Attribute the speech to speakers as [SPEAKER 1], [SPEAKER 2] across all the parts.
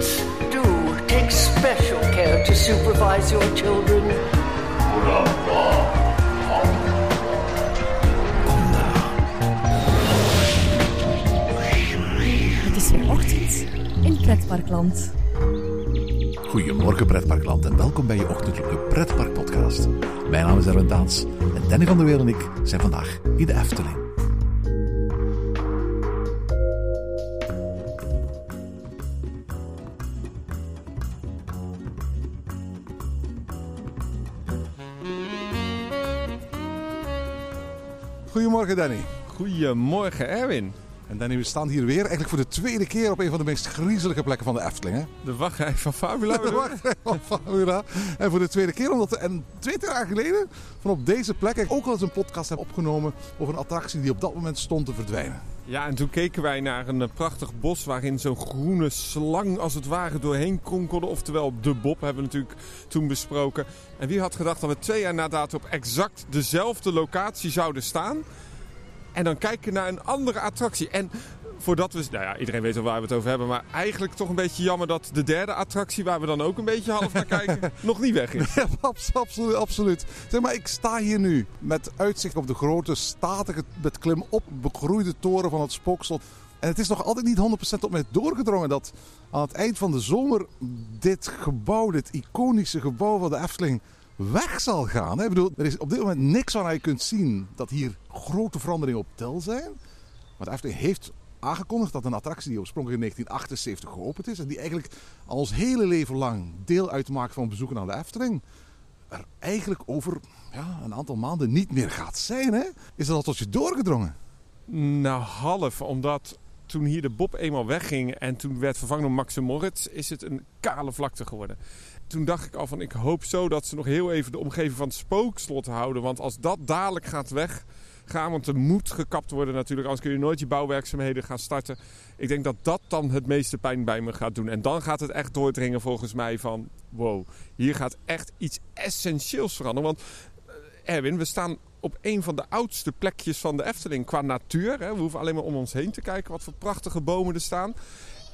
[SPEAKER 1] Parents, do take special care to supervise your children.
[SPEAKER 2] Het is weer ochtend in Pretparkland.
[SPEAKER 3] Goedemorgen pretparkland en welkom bij je ochtendelijke pretparkpodcast. Mijn naam is Erwin Taans en Danny van der Weel en ik zijn vandaag in de Efteling.
[SPEAKER 4] Goedemorgen Danny.
[SPEAKER 5] Goedemorgen Erwin.
[SPEAKER 4] En Danny, we staan hier weer eigenlijk voor de tweede keer op een van de meest griezelige plekken van de Efteling. Hè?
[SPEAKER 5] De wachtrij van Fabula.
[SPEAKER 4] De wachtrij van Fabula. En voor de tweede keer, omdat we en twee jaar geleden van op deze plek ik ook al eens een podcast heb opgenomen over een attractie die op dat moment stond te verdwijnen.
[SPEAKER 5] Ja, en toen keken wij naar een eh, prachtig bos waarin zo'n groene slang als het ware doorheen kronkelde. Oftewel de Bob hebben we natuurlijk toen besproken. En wie had gedacht dat we twee jaar na dato op exact dezelfde locatie zouden staan. En dan kijken naar een andere attractie. En voordat we... Nou ja, iedereen weet al waar we het over hebben. Maar eigenlijk toch een beetje jammer dat de derde attractie... waar we dan ook een beetje half naar kijken... nog niet weg is.
[SPEAKER 4] Ja, abs- absoluut, absoluut. Zeg maar, ik sta hier nu met uitzicht op de grote, statige, met klim op begroeide toren van het Spookslot. En het is nog altijd niet 100% op mij doorgedrongen dat aan het eind van de zomer dit gebouw, dit iconische gebouw van de Efteling, weg zal gaan. Ik bedoel, er is op dit moment niks waaraan je kunt zien dat hier grote veranderingen op tel zijn. Maar de Efteling heeft aangekondigd dat een attractie die oorspronkelijk in 1978 geopend is en die eigenlijk al ons hele leven lang deel uitmaakt van bezoeken aan de Efteling, er eigenlijk over ja, een aantal maanden niet meer gaat zijn. Hè? Is dat al tot je doorgedrongen?
[SPEAKER 5] Nou, half. Omdat toen hier de Bob eenmaal wegging... en toen werd vervangen door Max Moritz... is het een kale vlakte geworden. Toen dacht ik al van... ik hoop zo dat ze nog heel even de omgeving van het spookslot houden. Want als dat dadelijk gaat weggaan... want er moet gekapt worden natuurlijk... anders kun je nooit je bouwwerkzaamheden gaan starten. Ik denk dat dat dan het meeste pijn bij me gaat doen. En dan gaat het echt doordringen volgens mij van... wow, hier gaat echt iets essentieels veranderen. Want eh, Erwin, we staan op een van de oudste plekjes van de Efteling qua natuur. Hè. We hoeven alleen maar om ons heen te kijken wat voor prachtige bomen er staan.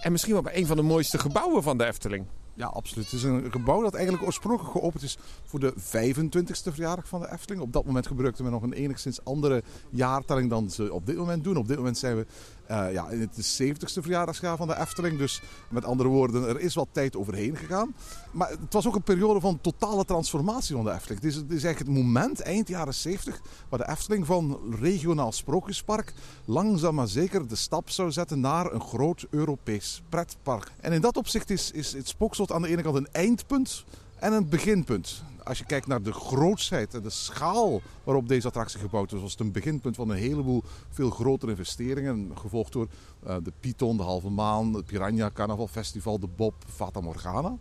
[SPEAKER 5] En misschien wel bij een van de mooiste gebouwen van de Efteling.
[SPEAKER 4] Ja, absoluut. Het is een gebouw dat eigenlijk oorspronkelijk geopend is voor de 25e verjaardag van de Efteling. Op dat moment gebruikten we nog een enigszins andere jaartelling dan ze op dit moment doen. Op dit moment zijn we eh, ja, het 70ste verjaardagsjaar van de Efteling. Dus met andere woorden, er is wat tijd overheen gegaan. Maar het was ook een periode van totale transformatie van de Efteling. Het is, het is eigenlijk het moment, eind jaren 70, waar de Efteling van regionaal sprookjespark langzaam maar zeker de stap zou zetten naar een groot Europees pretpark. En in dat opzicht is, is het Spookslot aan de ene kant een eindpunt en een beginpunt. Als je kijkt naar de grootsheid en de schaal waarop deze attractie gebouwd is, was het een beginpunt van een heleboel veel grotere investeringen. Gevolgd door eh, de Python, de Halve Maan, het Piranha Carnaval Festival, de Bob, Fata Morgana.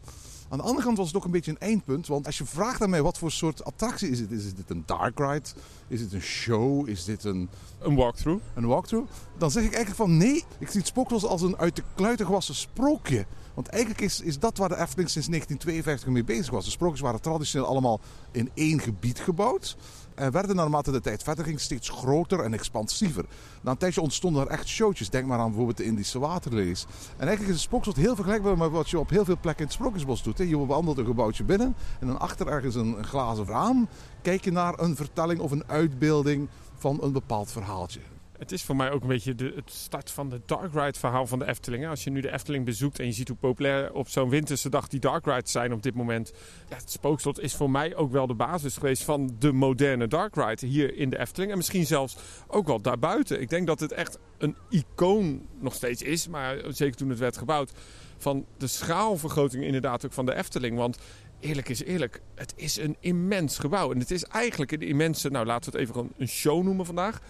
[SPEAKER 4] Aan de andere kant was het ook een beetje een eindpunt. Want als je vraagt aan mij wat voor soort attractie is het? Is dit een dark ride? Is dit een show? Is dit een,
[SPEAKER 5] Een walkthrough.
[SPEAKER 4] een walkthrough? Dan zeg ik eigenlijk van nee, ik zie het als een uit de kluiten gewassen sprookje. Want eigenlijk is, is dat waar de Efteling sinds 1952 mee bezig was. De sprookjes waren traditioneel allemaal in één gebied gebouwd. En werden naarmate de tijd verder ging steeds groter en expansiever. Na een tijdje ontstonden er echt showtjes. Denk maar aan bijvoorbeeld de Indische waterlelies. En eigenlijk is het spookslot heel vergelijkbaar met wat je op heel veel plekken in het Sprookjesbos doet. Je wandelt een gebouwtje binnen en dan achter ergens een, een glazen raam. Kijk je naar een vertelling of een uitbeelding van een bepaald verhaaltje.
[SPEAKER 5] Het is voor mij ook een beetje de, het start van de dark ride verhaal van de Efteling. Als je nu de Efteling bezoekt en je ziet hoe populair op zo'n winterse dag die dark rides zijn op dit moment. Ja, het spookslot is voor mij ook wel de basis geweest van de moderne dark ride hier in de Efteling. En misschien zelfs ook wel daarbuiten. Ik denk dat het echt een icoon nog steeds is, maar zeker toen het werd gebouwd, van de schaalvergroting inderdaad ook van de Efteling. Want eerlijk is eerlijk, het is een immens gebouw. En het is eigenlijk een immense, nou laten we het even een show noemen vandaag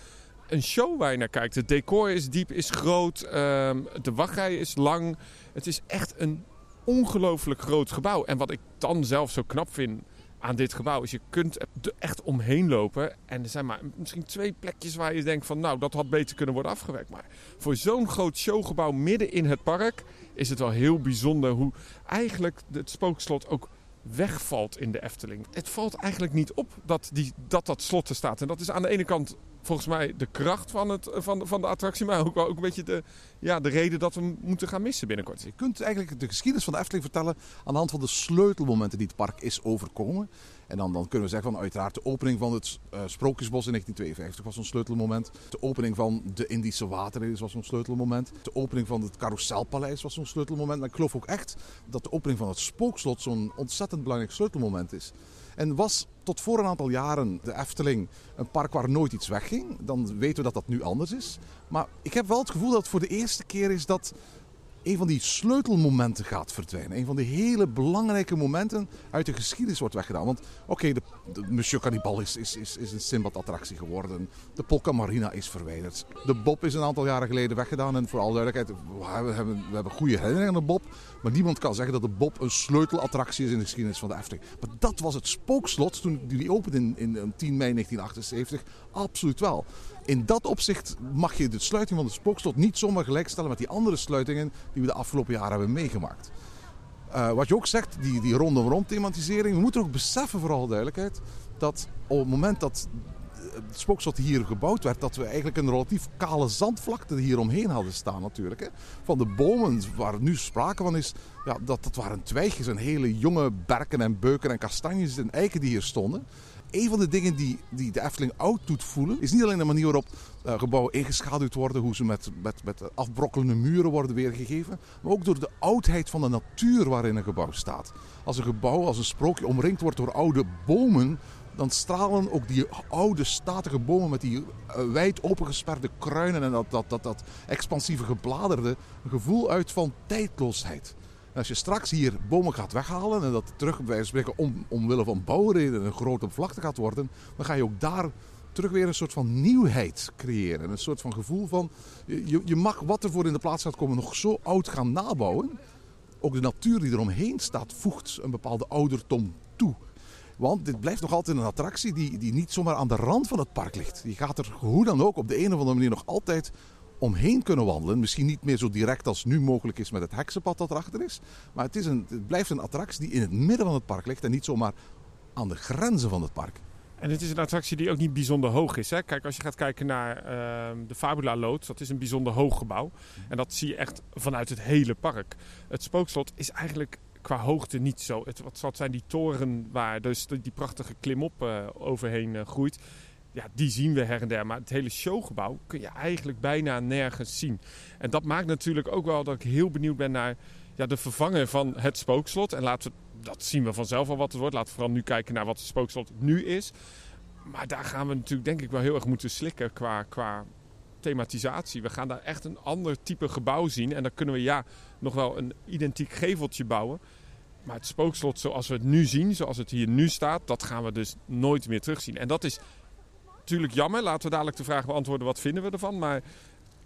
[SPEAKER 5] een show waar je naar kijkt. Het decor is diep, is groot. ehm, de wachtrij is lang. Het is echt een ongelooflijk groot gebouw. En wat ik dan zelf zo knap vind aan dit gebouw is je kunt er echt omheen lopen. En er zijn maar misschien twee plekjes waar je denkt van nou dat had beter kunnen worden afgewerkt. Maar voor zo'n groot showgebouw midden in het park is het wel heel bijzonder hoe eigenlijk het spookslot ook wegvalt in de Efteling. Het valt eigenlijk niet op dat die, dat, dat slot er staat. En dat is aan de ene kant volgens mij de kracht van, het, van, van de attractie, maar ook wel ook een beetje de, ja, de reden dat we moeten gaan missen binnenkort.
[SPEAKER 4] Je kunt eigenlijk de geschiedenis van de Efteling vertellen aan de hand van de sleutelmomenten die het park is overkomen. En dan, dan kunnen we zeggen van uiteraard de opening van het eh, Sprookjesbos in 1952 was een sleutelmoment. De opening van de Indische Waterrace was een sleutelmoment. De opening van het Carouselpaleis was zo'n sleutelmoment. Maar ik geloof ook echt dat de opening van het Spookslot zo'n ontzettend belangrijk sleutelmoment is. En was tot voor een aantal jaren de Efteling een park waar nooit iets wegging. Dan weten we dat dat nu anders is. Maar ik heb wel het gevoel dat het voor de eerste keer is dat een van die sleutelmomenten gaat verdwijnen. Een van die hele belangrijke momenten uit de geschiedenis wordt weggedaan. Want oké, de, Monsieur Cannibal is, is, is, is een Simbad-attractie geworden. De Polka Marina is verwijderd. De Bob is een aantal jaren geleden weggedaan. En voor alle duidelijkheid, we hebben, we hebben goede herinneringen aan de Bob. Maar niemand kan zeggen dat de Bob een sleutelattractie is in de geschiedenis van de Efteling. Maar dat was het spookslot toen die opende in, in, in 10 mei 1978. Absoluut wel. In dat opzicht mag je de sluiting van het spookslot niet zomaar gelijkstellen met die andere sluitingen die we de afgelopen jaren hebben meegemaakt. Eh, wat je ook zegt, die, die rondom rond thematisering. We moeten ook beseffen, voor alle duidelijkheid, dat op het moment dat het spookslot hier gebouwd werd, dat we eigenlijk een relatief kale zandvlakte hier omheen hadden staan natuurlijk. Hè. Van de bomen waar nu sprake van is, ja, dat, dat waren twijgjes en hele jonge berken en beuken en kastanjes en eiken die hier stonden. Een van de dingen die, die de Efteling oud doet voelen, is niet alleen de manier waarop eh, gebouwen ingeschaduwd worden, hoe ze met, met, met afbrokkelende muren worden weergegeven, maar ook door de oudheid van de natuur waarin een gebouw staat. Als een gebouw, als een sprookje omringd wordt door oude bomen, dan stralen ook die oude statige bomen met die eh, wijd opengesperde kruinen en dat, dat, dat, dat expansieve gebladerde een gevoel uit van tijdloosheid. En als je straks hier bomen gaat weghalen en dat terug bij spreken om, omwille van bouwredenen een grote vlakte gaat worden, dan ga je ook daar terug weer een soort van nieuwheid creëren. Een soort van gevoel van, je, je mag wat er voor in de plaats gaat komen nog zo oud gaan nabouwen. Ook de natuur die eromheen staat voegt een bepaalde ouderdom toe. Want dit blijft nog altijd een attractie die, die niet zomaar aan de rand van het park ligt. Je gaat er hoe dan ook op de een of andere manier nog altijd omheen kunnen wandelen. Misschien niet meer zo direct als nu mogelijk is met het heksenpad dat erachter is. Maar het, is een, het blijft een attractie die in het midden van het park ligt en niet zomaar aan de grenzen van het park.
[SPEAKER 5] En het is een attractie die ook niet bijzonder hoog is. Hè? Kijk, als je gaat kijken naar ehm, de Fabula Loods, dat is een bijzonder hoog gebouw. En dat zie je echt vanuit het hele park. Het spookslot is eigenlijk qua hoogte niet zo. Het, wat wat zijn die toren waar dus die prachtige klimop eh, overheen eh, groeit. Ja, die zien we her en der. Maar het hele showgebouw kun je eigenlijk bijna nergens zien. En dat maakt natuurlijk ook wel dat ik heel benieuwd ben naar ja, de vervanger van het spookslot. En laten we, dat zien we vanzelf al wat het wordt. Laten we vooral nu kijken naar wat het spookslot nu is. Maar daar gaan we natuurlijk denk ik wel heel erg moeten slikken qua, qua thematisatie. We gaan daar echt een ander type gebouw zien. En dan kunnen we ja, nog wel een identiek geveltje bouwen. Maar het spookslot zoals we het nu zien, zoals het hier nu staat, dat gaan we dus nooit meer terugzien. En dat is natuurlijk jammer. Laten we dadelijk de vraag beantwoorden, wat vinden we ervan? Maar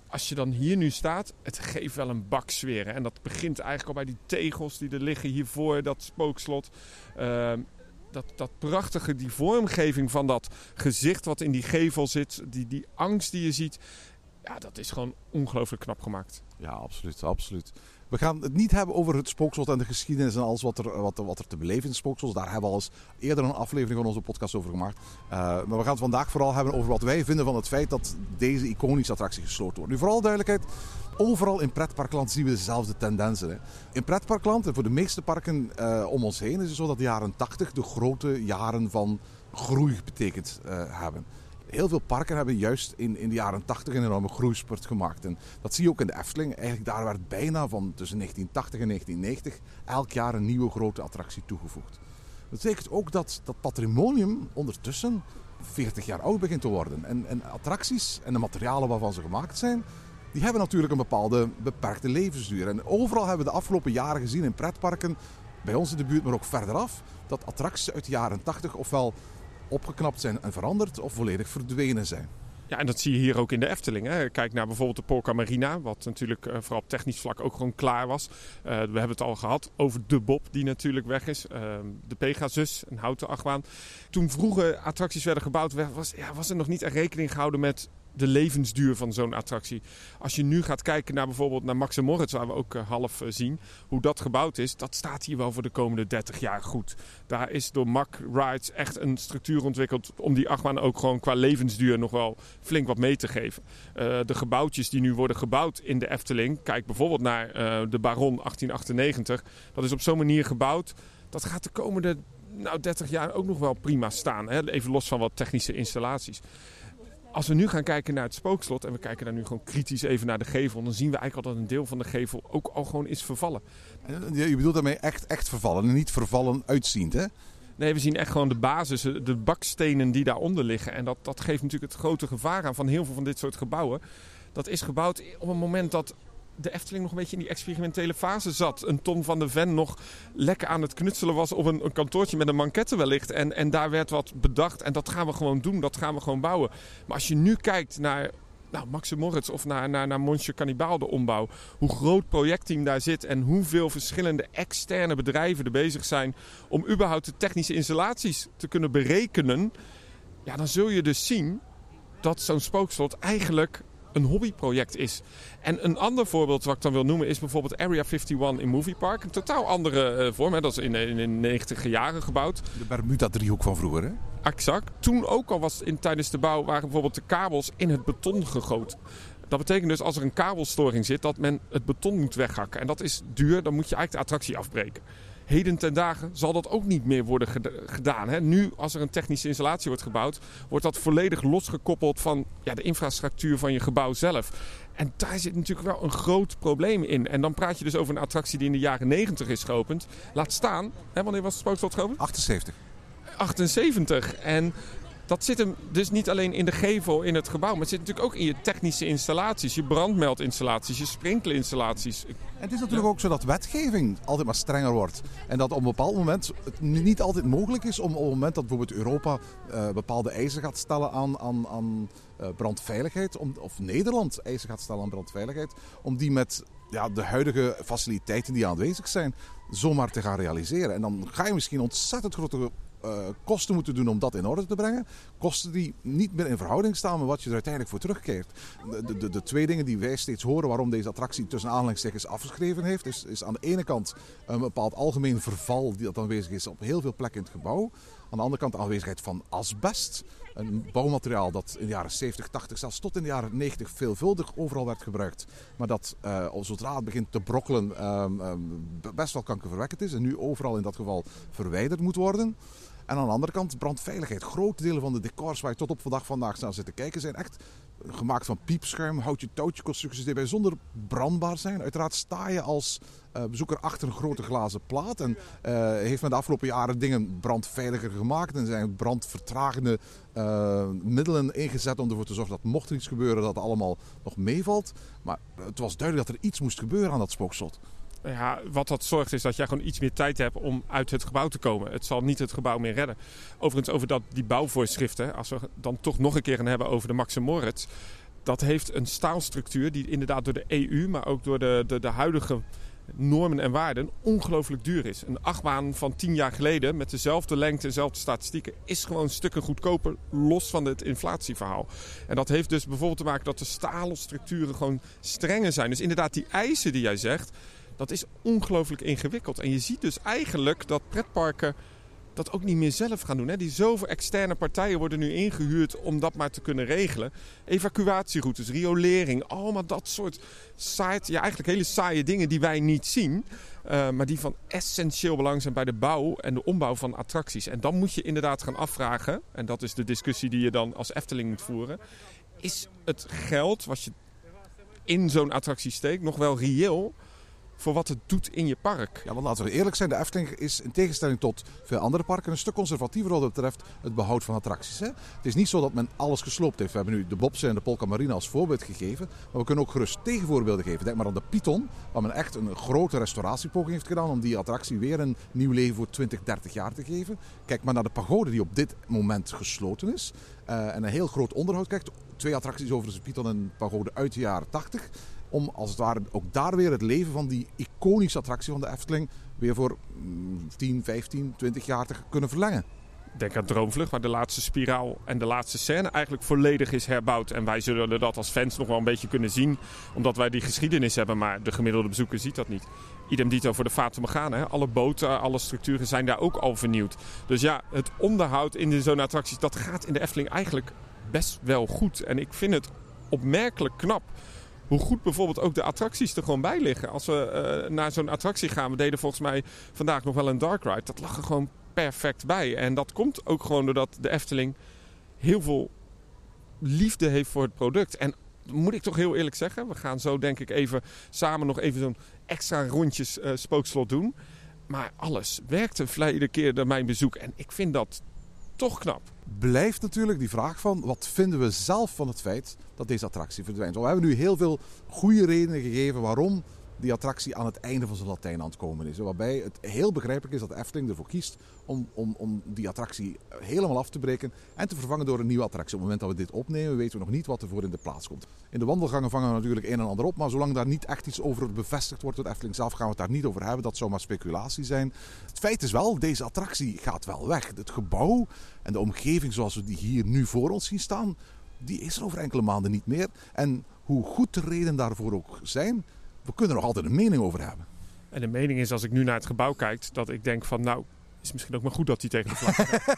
[SPEAKER 5] als je dan hier nu staat, het geeft wel een bak sfeer. En dat begint eigenlijk al bij die tegels die er liggen hiervoor, dat spookslot. Ehm, dat, dat prachtige, die vormgeving van dat gezicht wat in die gevel zit, die, die angst die je ziet. Ja, dat is gewoon ongelooflijk knap gemaakt.
[SPEAKER 4] Ja, absoluut, absoluut. We gaan het niet hebben over het spookslot en de geschiedenis en alles wat er, wat wat er te beleven is in spookslot. Daar hebben we al eens eerder een aflevering van onze podcast over gemaakt. Uh, maar we gaan het vandaag vooral hebben over wat wij vinden van het feit dat deze iconische attractie gesloten wordt. Nu, vooral duidelijkheid, overal in pretparkland zien we dezelfde tendensen. Hè. In pretparkland en voor de meeste parken uh, om ons heen is het zo dat de jaren 80 de grote jaren van groei betekend uh, hebben heel veel parken hebben juist in, in de jaren 80 een enorme groeispurt gemaakt. En dat zie je ook in de Efteling. Eigenlijk daar werd bijna van tussen 1980 en 1990 elk jaar een nieuwe grote attractie toegevoegd. Dat betekent ook dat dat patrimonium ondertussen 40 jaar oud begint te worden. En, en attracties en de materialen waarvan ze gemaakt zijn, die hebben natuurlijk een bepaalde beperkte levensduur. En overal hebben we de afgelopen jaren gezien in pretparken, bij ons in de buurt, maar ook verderaf, dat attracties uit de jaren 80 ofwel opgeknapt zijn en veranderd of volledig verdwenen zijn.
[SPEAKER 5] Ja, en dat zie je hier ook in de Efteling. Hè. Kijk naar bijvoorbeeld de Polka Marina, wat natuurlijk uh, vooral op technisch vlak ook gewoon klaar was. Uh, we hebben het al gehad over de Bob, die natuurlijk weg is. Uh, de Pegasus, een houten achtbaan. Toen vroeger attracties werden gebouwd, was, ja, was er nog niet rekening gehouden met de levensduur van zo'n attractie. Als je nu gaat kijken naar bijvoorbeeld naar Max Moritz, waar we ook eh, half eh, zien hoe dat gebouwd is, dat staat hier wel voor de komende 30 jaar goed. Daar is door Mack Rides echt een structuur ontwikkeld om die achtbaan ook gewoon qua levensduur nog wel flink wat mee te geven. Eh, de gebouwtjes die nu worden gebouwd in de Efteling, kijk bijvoorbeeld naar de Baron 1898, dat is op zo'n manier gebouwd. Dat gaat de komende nou, 30 jaar ook nog wel prima staan. Hè? Even los van wat technische installaties. Als we nu gaan kijken naar het spookslot en we kijken daar nu gewoon kritisch even naar de gevel, dan zien we eigenlijk al dat een deel van de gevel ook al gewoon is vervallen.
[SPEAKER 4] Je bedoelt daarmee echt, echt vervallen en niet vervallen uitziend, hè?
[SPEAKER 5] Nee, we zien echt gewoon de basis, de bakstenen die daaronder liggen. En dat, dat geeft natuurlijk het grote gevaar aan van heel veel van dit soort gebouwen. Dat is gebouwd op een moment dat de Efteling nog een beetje in die experimentele fase zat. Een Tom van de Ven nog lekker aan het knutselen was op een, een kantoortje met een manquette wellicht. En, en daar werd wat bedacht en dat gaan we gewoon doen, dat gaan we gewoon bouwen. Maar als je nu kijkt naar nou, Moritz of naar, naar, naar Monsieur Cannibal, de ombouw. Hoe groot projectteam daar zit en hoeveel verschillende externe bedrijven er bezig zijn om überhaupt de technische installaties te kunnen berekenen. Ja, dan zul je dus zien dat zo'n spookslot eigenlijk een hobbyproject is. En een ander voorbeeld wat ik dan wil noemen is bijvoorbeeld Area 51 in Movie Park. Een totaal andere uh, vorm. Hè. Dat is in, in de 90 jaren gebouwd.
[SPEAKER 4] De Bermuda-driehoek van vroeger, hè?
[SPEAKER 5] Exact. Toen ook al was in, tijdens de bouw waren bijvoorbeeld de kabels in het beton gegoten. Dat betekent dus als er een kabelstoring zit dat men het beton moet weghakken. En dat is duur, dan moet je eigenlijk de attractie afbreken. Heden ten dagen zal dat ook niet meer worden gedaan. Hè. Nu, als er een technische installatie wordt gebouwd, wordt dat volledig losgekoppeld van ja, de infrastructuur van je gebouw zelf. En daar zit natuurlijk wel een groot probleem in. En dan praat je dus over een attractie die in de jaren 90 is geopend. Laat staan, hè, wanneer was het Spookslot geopend?
[SPEAKER 4] 78.
[SPEAKER 5] 78. En dat zit hem dus niet alleen in de gevel in het gebouw, maar het zit natuurlijk ook in je technische installaties, je brandmeldinstallaties, je sprinkelinstallaties.
[SPEAKER 4] En het is natuurlijk ook zo dat wetgeving altijd maar strenger wordt. En dat op een bepaald moment het niet altijd mogelijk is om op het moment dat bijvoorbeeld Europa uh, bepaalde eisen gaat stellen aan, aan, aan uh, brandveiligheid, of Nederland eisen gaat stellen aan brandveiligheid, om die met ja, de huidige faciliteiten die aanwezig zijn, zomaar te gaan realiseren. En dan ga je misschien ontzettend grote uh, kosten moeten doen om dat in orde te brengen. Kosten die niet meer in verhouding staan met wat je er uiteindelijk voor terugkeert. De, de, de twee dingen die wij steeds horen waarom deze attractie tussen aanhalingstekens afgeschreven heeft, is, is aan de ene kant een bepaald algemeen verval die dat aanwezig is op heel veel plekken in het gebouw. Aan de andere kant de aanwezigheid van asbest. Een bouwmateriaal dat in de jaren 70, 80, zelfs tot in de jaren 90 veelvuldig overal werd gebruikt. Maar dat uh, zodra het begint te brokkelen um, um, best wel kankerverwekkend is. En nu overal in dat geval verwijderd moet worden. En aan de andere kant brandveiligheid. Grote delen van de decors waar je tot op vandaag vandaag naar zit te kijken zijn echt gemaakt van piepschuim, houtje touwtje constructies die zonder brandbaar zijn. Uiteraard sta je als uh, bezoeker achter een grote glazen plaat en uh, heeft men de afgelopen jaren dingen brandveiliger gemaakt en zijn brandvertragende uh, middelen ingezet om ervoor te zorgen dat mocht er iets gebeuren dat het allemaal nog meevalt. Maar het was duidelijk dat er iets moest gebeuren aan dat spookslot
[SPEAKER 5] ja, wat dat zorgt is dat jij gewoon iets meer tijd hebt om uit het gebouw te komen. Het zal niet het gebouw meer redden. Overigens over dat, die bouwvoorschriften, als we dan toch nog een keer gaan hebben over de Max Moritz. Dat heeft een staalstructuur die inderdaad door de EU, maar ook door de, de, de huidige normen en waarden ongelooflijk duur is. Een achtbaan van tien jaar geleden met dezelfde lengte, dezelfde statistieken, is gewoon stukken goedkoper, los van het inflatieverhaal. En dat heeft dus bijvoorbeeld te maken dat de stalen structuren gewoon strenger zijn. Dus inderdaad, die eisen die jij zegt, dat is ongelooflijk ingewikkeld. En je ziet dus eigenlijk dat pretparken dat ook niet meer zelf gaan doen. Hè? Die zoveel externe partijen worden nu ingehuurd om dat maar te kunnen regelen. Evacuatieroutes, riolering, allemaal dat soort saai, ja, eigenlijk hele saaie dingen die wij niet zien. Uh, maar die van essentieel belang zijn bij de bouw en de ombouw van attracties. En dan moet je inderdaad gaan afvragen, en dat is de discussie die je dan als Efteling moet voeren. Is het geld wat je in zo'n attractie steekt nog wel reëel voor wat het doet in je park.
[SPEAKER 4] Ja, want laten we eerlijk zijn, de Efteling is in tegenstelling tot veel andere parken een stuk conservatiever wat betreft het behoud van attracties. Hè? Het is niet zo dat men alles gesloopt heeft. We hebben nu de Bobsen en de Polka Marina als voorbeeld gegeven, maar we kunnen ook gerust tegenvoorbeelden geven. Denk maar aan de Python, waar men echt een grote restauratiepoging heeft gedaan om die attractie weer een nieuw leven voor 20, 30 jaar te geven. Kijk maar naar de pagode die op dit moment gesloten is uh, en een heel groot onderhoud krijgt. Twee attracties over de Python en pagode uit de jaren 80 om als het ware ook daar weer het leven van die iconische attractie van de Efteling weer voor 10, 15, 20 jaar te kunnen verlengen.
[SPEAKER 5] Denk aan Droomvlucht, waar de laatste spiraal en de laatste scène eigenlijk volledig is herbouwd. En wij zullen dat als fans nog wel een beetje kunnen zien, omdat wij die geschiedenis hebben. Maar de gemiddelde bezoeker ziet dat niet. Idem dito voor de Fata Morgana. Alle boten, alle structuren zijn daar ook al vernieuwd. Dus ja, het onderhoud in zo'n attracties, dat gaat in de Efteling eigenlijk best wel goed. En ik vind het opmerkelijk knap hoe goed bijvoorbeeld ook de attracties er gewoon bij liggen. Als we uh, naar zo'n attractie gaan, we deden volgens mij vandaag nog wel een dark ride. Dat lag er gewoon perfect bij. En dat komt ook gewoon doordat de Efteling heel veel liefde heeft voor het product. En moet ik toch heel eerlijk zeggen, we gaan zo denk ik even samen nog even zo'n extra rondjes uh, spookslot doen. Maar alles werkte iedere keer naar mijn bezoek. En ik vind dat toch knap.
[SPEAKER 4] Blijft natuurlijk die vraag van wat vinden we zelf van het feit dat deze attractie verdwijnt. we hebben nu heel veel goede redenen gegeven waarom die attractie aan het einde van zijn Latijn aan het komen is. Waarbij het heel begrijpelijk is dat Efteling ervoor kiest om, om, om die attractie helemaal af te breken en te vervangen door een nieuwe attractie. Op het moment dat we dit opnemen weten we nog niet wat er voor in de plaats komt. In de wandelgangen vangen we natuurlijk een en ander op, maar zolang daar niet echt iets over bevestigd wordt door Efteling zelf, gaan we het daar niet over hebben. Dat zou maar speculatie zijn. Het feit is wel, deze attractie gaat wel weg. Het gebouw en de omgeving zoals we die hier nu voor ons zien staan, die is er over enkele maanden niet meer. En hoe goed de redenen daarvoor ook zijn, we kunnen er nog altijd een mening over hebben.
[SPEAKER 5] En de mening is, als ik nu naar het gebouw kijk, dat ik denk van nou, is misschien ook maar goed dat hij tegen de vlag gaat.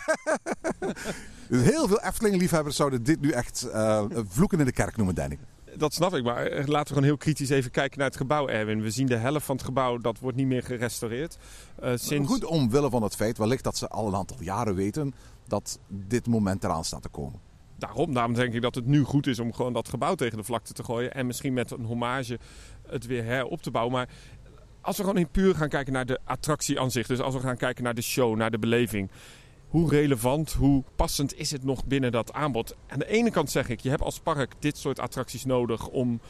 [SPEAKER 4] dus heel veel Efteling-liefhebbers zouden dit nu echt uh, vloeken in de kerk noemen, denk ik.
[SPEAKER 5] Dat snap ik, maar laten we gewoon heel kritisch even kijken naar het gebouw, Erwin. We zien de helft van het gebouw, dat wordt niet meer gerestaureerd.
[SPEAKER 4] Uh, sinds... Goed omwille van het feit, wellicht dat ze al een aantal jaren weten dat dit moment eraan staat te komen
[SPEAKER 5] daarom, daarom denk ik dat het nu goed is om gewoon dat gebouw tegen de vlakte te gooien. En misschien met een hommage het weer herop te bouwen. Maar als we gewoon in puur gaan kijken naar de attractie aan zich. Dus als we gaan kijken naar de show, naar de beleving. Hoe relevant, hoe passend is het nog binnen dat aanbod? Aan de ene kant zeg ik, je hebt als park dit soort attracties nodig om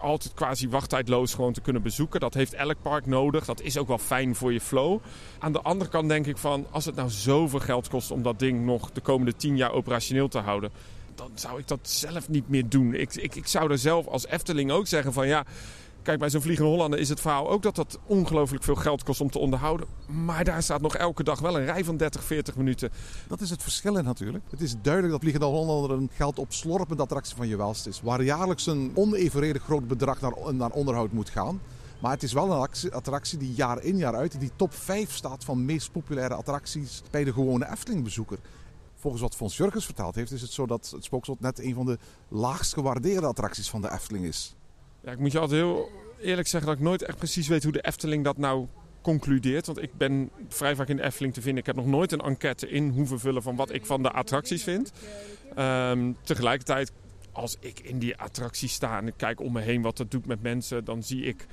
[SPEAKER 5] altijd quasi wachttijdloos gewoon te kunnen bezoeken. Dat heeft elk park nodig. Dat is ook wel fijn voor je flow. Aan de andere kant denk ik van, als het nou zoveel geld kost om dat ding nog de komende tien jaar operationeel te houden, dan zou ik dat zelf niet meer doen. Ik, ik, ik zou er zelf als Efteling ook zeggen van ja. Kijk, bij zo'n Vliegende Hollander is het verhaal ook dat dat ongelooflijk veel geld kost om te onderhouden. Maar daar staat nog elke dag wel een rij van 30, 40 minuten.
[SPEAKER 4] Dat is het verschil natuurlijk. Het is duidelijk dat Vliegende Hollander een geld opslorpende attractie van je welst is. Waar jaarlijks een onevenredig groot bedrag naar, naar onderhoud moet gaan. Maar het is wel een attractie die jaar in jaar uit in die top 5 staat van meest populaire attracties bij de gewone Efteling-bezoeker. Volgens wat Fons Jurgens vertaald heeft, is het zo dat het Spookslot net een van de laagst gewaardeerde attracties van de Efteling is.
[SPEAKER 5] Ja, ik moet je altijd heel eerlijk zeggen dat ik nooit echt precies weet hoe de Efteling dat nou concludeert. Want ik ben vrij vaak in de Efteling te vinden. Ik heb nog nooit een enquête in hoeven vullen van wat ik van de attracties vind. Um, tegelijkertijd, als ik in die attractie sta en ik kijk om me heen wat dat doet met mensen, dan zie ik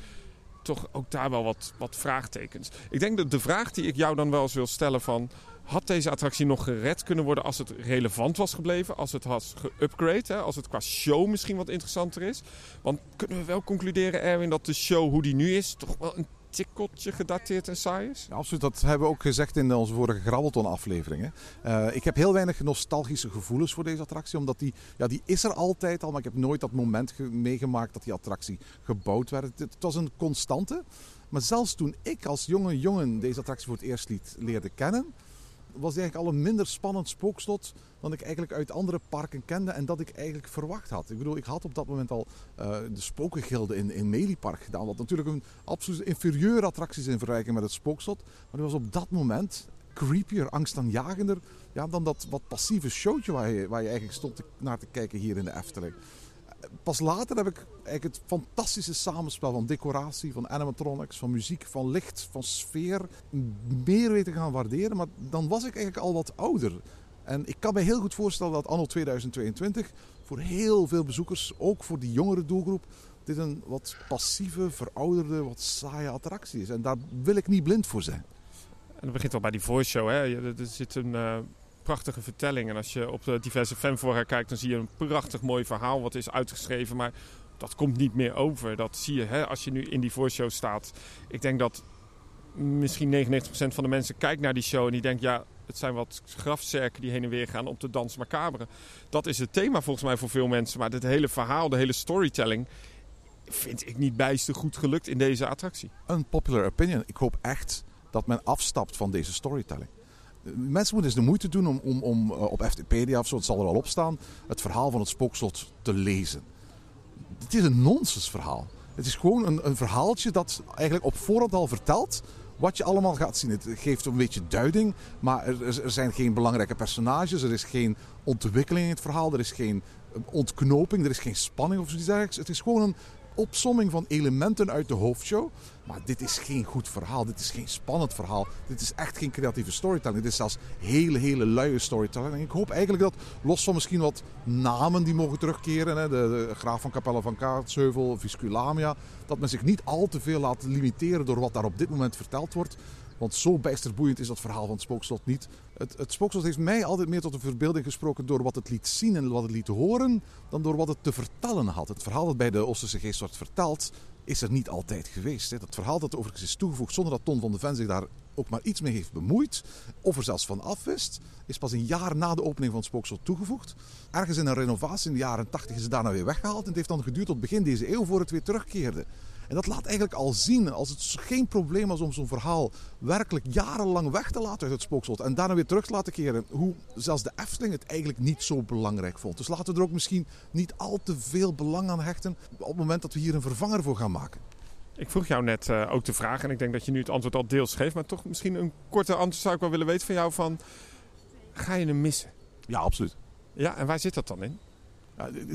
[SPEAKER 5] toch ook daar wel wat, wat vraagtekens. Ik denk dat de vraag die ik jou dan wel eens wil stellen van... Had deze attractie nog gered kunnen worden als het relevant was gebleven? Als het had geupgrade? Als het qua show misschien wat interessanter is? Want kunnen we wel concluderen, Erwin, dat de show hoe die nu is... toch wel een tikkeltje gedateerd en saai is?
[SPEAKER 4] Ja, absoluut, dat hebben we ook gezegd in onze vorige Grabbelton-afleveringen. Uh, ik heb heel weinig nostalgische gevoelens voor deze attractie, omdat die, ja, die is er altijd al, maar ik heb nooit dat moment meegemaakt dat die attractie gebouwd werd. Het, het, was een constante, maar zelfs toen ik als jonge jongen deze attractie voor het eerst liet, leerde kennen, was eigenlijk al een minder spannend spookslot dan ik eigenlijk uit andere parken kende en dat ik eigenlijk verwacht had. Ik bedoel, ik had op dat moment al uh, de Spokengilde in, in Meliepark gedaan. Wat natuurlijk een absoluut inferieure attractie is in vergelijking met het spookslot. Maar die was op dat moment creepier, angstaanjagender ja, dan dat wat passieve showtje waar je, waar je eigenlijk stond naar te kijken hier in de Efteling pas later heb ik eigenlijk het fantastische samenspel van decoratie, van animatronics, van muziek, van licht, van sfeer meer weten gaan waarderen. Maar dan was ik eigenlijk al wat ouder. En ik kan me heel goed voorstellen dat anno 2022 voor heel veel bezoekers, ook voor die jongere doelgroep, dit een wat passieve, verouderde, wat saaie attractie is. En daar wil ik niet blind voor zijn.
[SPEAKER 5] En dat begint al bij die voice show. Hè? Er zit een, uh, prachtige vertelling. En als je op de diverse fanfora kijkt, dan zie je een prachtig mooi verhaal wat is uitgeschreven. Maar dat komt niet meer over. Dat zie je hè, als je nu in die voorshow staat. Ik denk dat misschien 99% van de mensen kijkt naar die show en die denkt... ja, het zijn wat grafzerken die heen en weer gaan op de dans macabre. Dat is het thema volgens mij voor veel mensen. Maar het hele verhaal, de hele storytelling... vind ik niet bijster goed gelukt in deze attractie.
[SPEAKER 4] Een popular opinion. Ik hoop echt dat men afstapt van deze storytelling. Mensen moeten eens de moeite doen om, om, om uh, op FTpedia of zo, het zal er wel op staan, het verhaal van het spookslot te lezen. Het is een nonsensverhaal. Het is gewoon een, een verhaaltje dat eigenlijk op voorhand al vertelt wat je allemaal gaat zien. Het geeft een beetje duiding, maar er, zijn geen belangrijke personages. Er is geen ontwikkeling in het verhaal. Er is geen ontknoping. Er is geen spanning of zoiets dergelijks. Het is gewoon een opsomming van elementen uit de hoofdshow. Maar dit is geen goed verhaal. Dit is geen spannend verhaal. Dit is echt geen creatieve storytelling. Dit is zelfs hele, hele luie storytelling. En ik hoop eigenlijk dat, los van misschien wat namen die mogen terugkeren, hè, de, Graaf van Capelle van Kaartsheuvel, Visculamia, dat men zich niet al te veel laat limiteren door wat daar op dit moment verteld wordt. Want zo bijsterboeiend is dat verhaal van het spookslot niet. Het, het spookslot heeft mij altijd meer tot de verbeelding gesproken door wat het liet zien en wat het liet horen, dan door wat het te vertellen had. Het verhaal dat bij de Oosterse geest wordt verteld, is er niet altijd geweest. Het verhaal dat overigens is toegevoegd zonder dat Ton van de Ven zich daar ook maar iets mee heeft bemoeid, of er zelfs van afwist, is pas een jaar na de opening van het spookslot toegevoegd. Ergens in een renovatie in de jaren 80 is het daarna weer weggehaald en het heeft dan geduurd tot begin deze eeuw voor het weer terugkeerde. En dat laat eigenlijk al zien, als het geen probleem was om zo'n verhaal werkelijk jarenlang weg te laten uit het spookslot en daarna weer terug te laten keren, hoe zelfs de Efteling het eigenlijk niet zo belangrijk vond. Dus laten we er ook misschien niet al te veel belang aan hechten op het moment dat we hier een vervanger voor gaan maken.
[SPEAKER 5] Ik vroeg jou net uh, ook de vraag, en ik denk dat je nu het antwoord al deels geeft, maar toch misschien een korte antwoord zou ik wel willen weten van jou van, ga je hem missen?
[SPEAKER 4] Ja, absoluut.
[SPEAKER 5] Ja, en waar zit dat dan in?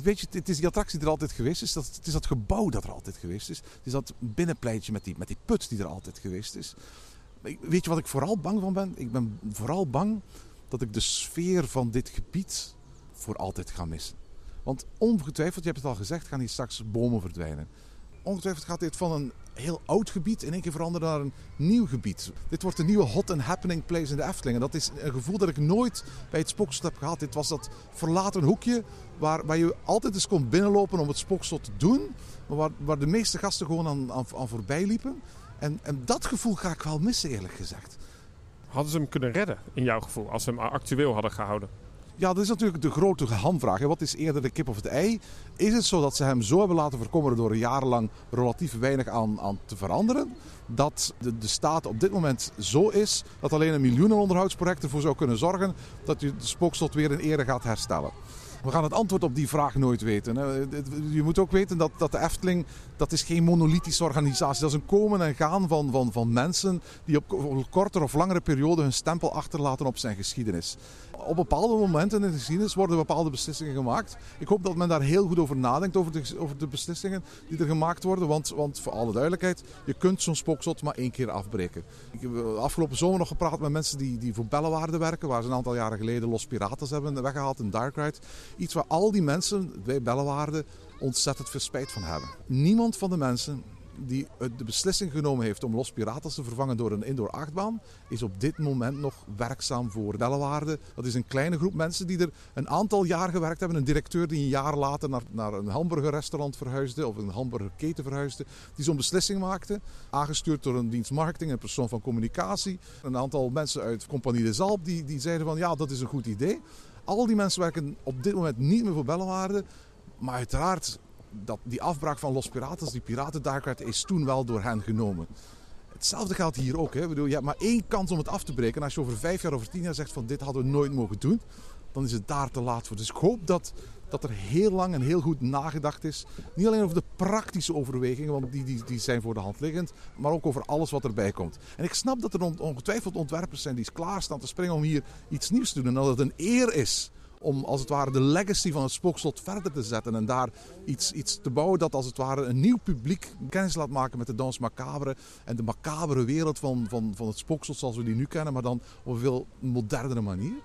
[SPEAKER 4] Weet je, het is die attractie die er altijd geweest is. Het is dat gebouw dat er altijd geweest is. Het is dat binnenpleintje met die, met die put die er altijd geweest is. Weet je wat ik vooral bang van ben? Ik ben vooral bang dat ik de sfeer van dit gebied voor altijd ga missen. Want ongetwijfeld, je hebt het al gezegd, gaan hier straks bomen verdwijnen. Ongetwijfeld gaat dit van een heel oud gebied in één keer veranderen naar een nieuw gebied. Dit wordt een nieuwe hot and happening place in de Efteling. En dat is een gevoel dat ik nooit bij het Spookslot heb gehad. Dit was dat verlaten hoekje waar, waar je altijd eens kon binnenlopen om het Spookslot te doen. Maar waar, waar de meeste gasten gewoon aan, aan, voorbij liepen. En, en dat gevoel ga ik wel missen eerlijk gezegd.
[SPEAKER 5] Hadden ze hem kunnen redden in jouw gevoel als ze hem actueel hadden gehouden?
[SPEAKER 4] Ja, dat is natuurlijk de grote hamvraag. Wat is eerder de kip of het ei? Is het zo dat ze hem zo hebben laten verkommeren door jarenlang relatief weinig aan, aan te veranderen? Dat de, de staat op dit moment zo is dat alleen een miljoenenonderhoudsproject ervoor zou kunnen zorgen dat je de spookslot weer in ere gaat herstellen. We gaan het antwoord op die vraag nooit weten. Je moet ook weten dat, dat de Efteling, dat is geen monolithische organisatie. Dat is een komen en gaan van, van, van mensen die op kortere of langere periode hun stempel achterlaten op zijn geschiedenis op bepaalde momenten in de geschiedenis worden bepaalde beslissingen gemaakt. Ik hoop dat men daar heel goed over nadenkt, over de, over de beslissingen die er gemaakt worden. Want, want voor alle duidelijkheid, je kunt zo'n spookslot maar één keer afbreken. Ik heb eh, afgelopen zomer nog gepraat met mensen die, die voor Bellewaarde werken. Waar ze een aantal jaren geleden Los Piratas hebben weggehaald in Dark Ride. Iets waar al die mensen bij Bellewaarde ontzettend veel spijt van hebben. Niemand van de mensen die de beslissing genomen heeft om Los Piratas te vervangen door een indoor achtbaan, is op dit moment nog werkzaam voor Dellewaarde. Dat is een kleine groep mensen die er een aantal jaar gewerkt hebben. Een directeur die een jaar later naar, naar een hamburgerrestaurant verhuisde of een hamburgerketen verhuisde, die zo'n beslissing maakte. Aangestuurd door een dienst marketing, een persoon van communicatie. Een aantal mensen uit Compagnie de Zalp die, die zeiden van ja, dat is een goed idee. Al die mensen werken op dit moment niet meer voor Bellewaarde. Maar uiteraard dat die afbraak van Los Piratas, die piratendarkart, is toen wel door hen genomen. Hetzelfde geldt hier ook. Hè. Ik bedoel, je hebt maar één kans om het af te breken. En als je over vijf jaar, over tien jaar zegt van dit hadden we nooit mogen doen, dan is het daar te laat voor. Dus ik hoop dat, dat er heel lang en heel goed nagedacht is. Niet alleen over de praktische overwegingen, want die, die, die zijn voor de hand liggend. Maar ook over alles wat erbij komt. En ik snap dat er ongetwijfeld ontwerpers zijn die klaarstaan te springen om hier iets nieuws te doen. En dat het een eer is om als het ware de legacy van het spookslot verder te zetten. En daar iets, iets te bouwen dat als het ware een nieuw publiek kennis laat maken met de dans macabre. En de macabere wereld van, van, van het spookslot zoals we die nu kennen, maar dan op een veel modernere manier.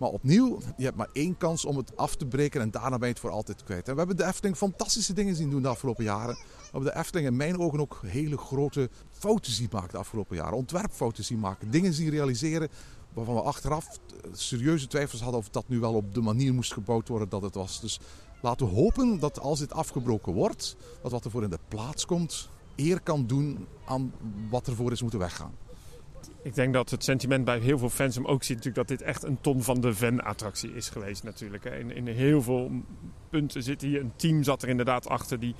[SPEAKER 4] Maar opnieuw, je hebt maar één kans om het af te breken en daarna ben je het voor altijd kwijt. En we hebben de Efteling fantastische dingen zien doen de afgelopen jaren. We hebben de Efteling in mijn ogen ook hele grote fouten zien maken de afgelopen jaren. Ontwerpfouten zien maken. Dingen zien realiseren waarvan we achteraf serieuze twijfels hadden of dat nu wel op de manier moest gebouwd worden dat het was. Dus laten we hopen dat als dit afgebroken wordt, dat wat er voor in de plaats komt, eer kan doen aan wat ervoor is moeten weggaan.
[SPEAKER 5] Ik denk dat het sentiment bij heel veel fans hem ook ziet natuurlijk dat dit echt een ton van de fan-attractie is geweest natuurlijk. In, in heel veel punten zit hier een team zat er inderdaad achter die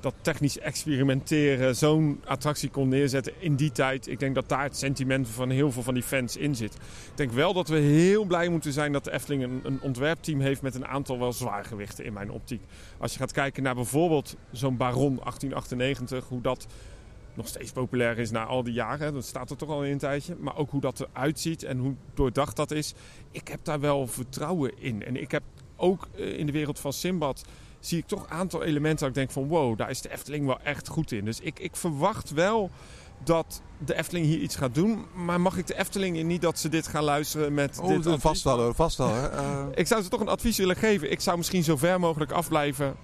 [SPEAKER 5] dat technisch experimenteren zo'n attractie kon neerzetten in die tijd. Ik denk dat daar het sentiment van heel veel van die fans in zit. Ik denk wel dat we heel blij moeten zijn dat de Efteling een, een ontwerpteam heeft met een aantal wel zwaargewichten in mijn optiek. Als je gaat kijken naar bijvoorbeeld zo'n Baron 1898, hoe dat nog steeds populair is na al die jaren. Dat staat er toch al in een tijdje. Maar ook hoe dat eruit ziet en hoe doordacht dat is. Ik heb daar wel vertrouwen in. En ik heb ook eh, in de wereld van Simbad zie ik toch een aantal elementen dat ik denk van wow, daar is de Efteling wel echt goed in. Dus ik, ik verwacht wel dat de Efteling hier iets gaat doen. Maar mag ik de Efteling niet dat ze dit gaan luisteren met
[SPEAKER 4] Oh,
[SPEAKER 5] dit advies?
[SPEAKER 4] vast wel, hoor, vast wel. Hè. Eh,
[SPEAKER 5] Ik zou ze toch een advies willen geven. Ik zou misschien zo ver mogelijk afblijven